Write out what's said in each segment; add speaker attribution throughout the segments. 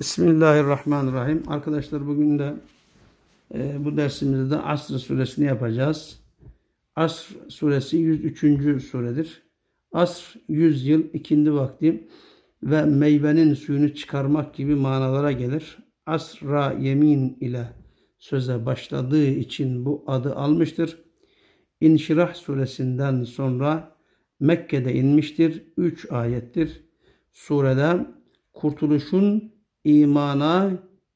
Speaker 1: Bismillahirrahmanirrahim. Arkadaşlar bugün de e, bu dersimizde Asr suresini yapacağız. Asr suresi 103. suredir. Asr 100 yıl ikindi vakti ve meyvenin suyunu çıkarmak gibi manalara gelir. Asra yemin ile söze başladığı için bu adı almıştır. İnşirah suresinden sonra Mekke'de inmiştir. 3 ayettir. Surede kurtuluşun imana,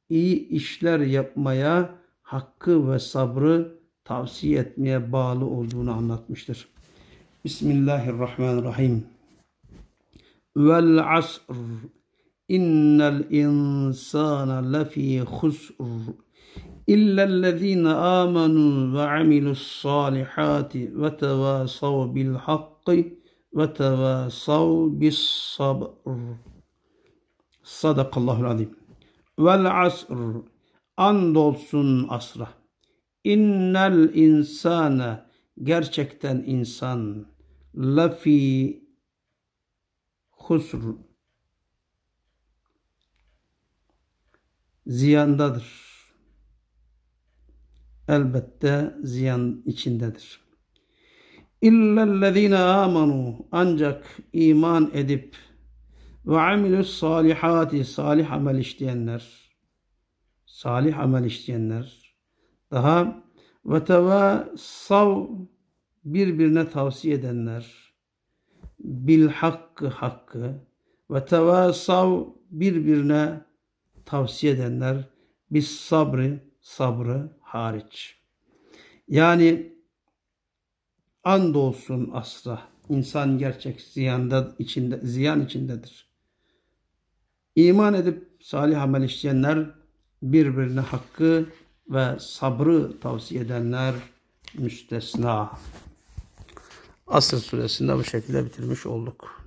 Speaker 1: iyi işler yapmaya, hakkı ve sabrı tavsiye etmeye bağlı olduğunu anlatmıştır. Bismillahirrahmanirrahim. Vel asr innel insana lefi husr illellezine amenu ve amilus salihati ve tevasav bil hakkı ve tevasav bis sabr. Sadakallahul azim. Vel asr. Andolsun asra. İnnel insane. Gerçekten insan. Lafi husr. Ziyandadır. Elbette ziyan içindedir. İllellezine amanu ancak iman edip ve amilus salihati salih amel işleyenler salih amel işleyenler daha ve tevasav birbirine tavsiye edenler bil hakkı hakkı ve tevasav birbirine tavsiye edenler bis sabrı sabrı hariç. Yani andolsun asla insan gerçek ziyanda içinde ziyan içindedir. İman edip salih amel işleyenler birbirine hakkı ve sabrı tavsiye edenler müstesna. Asır suresinde bu şekilde bitirmiş olduk.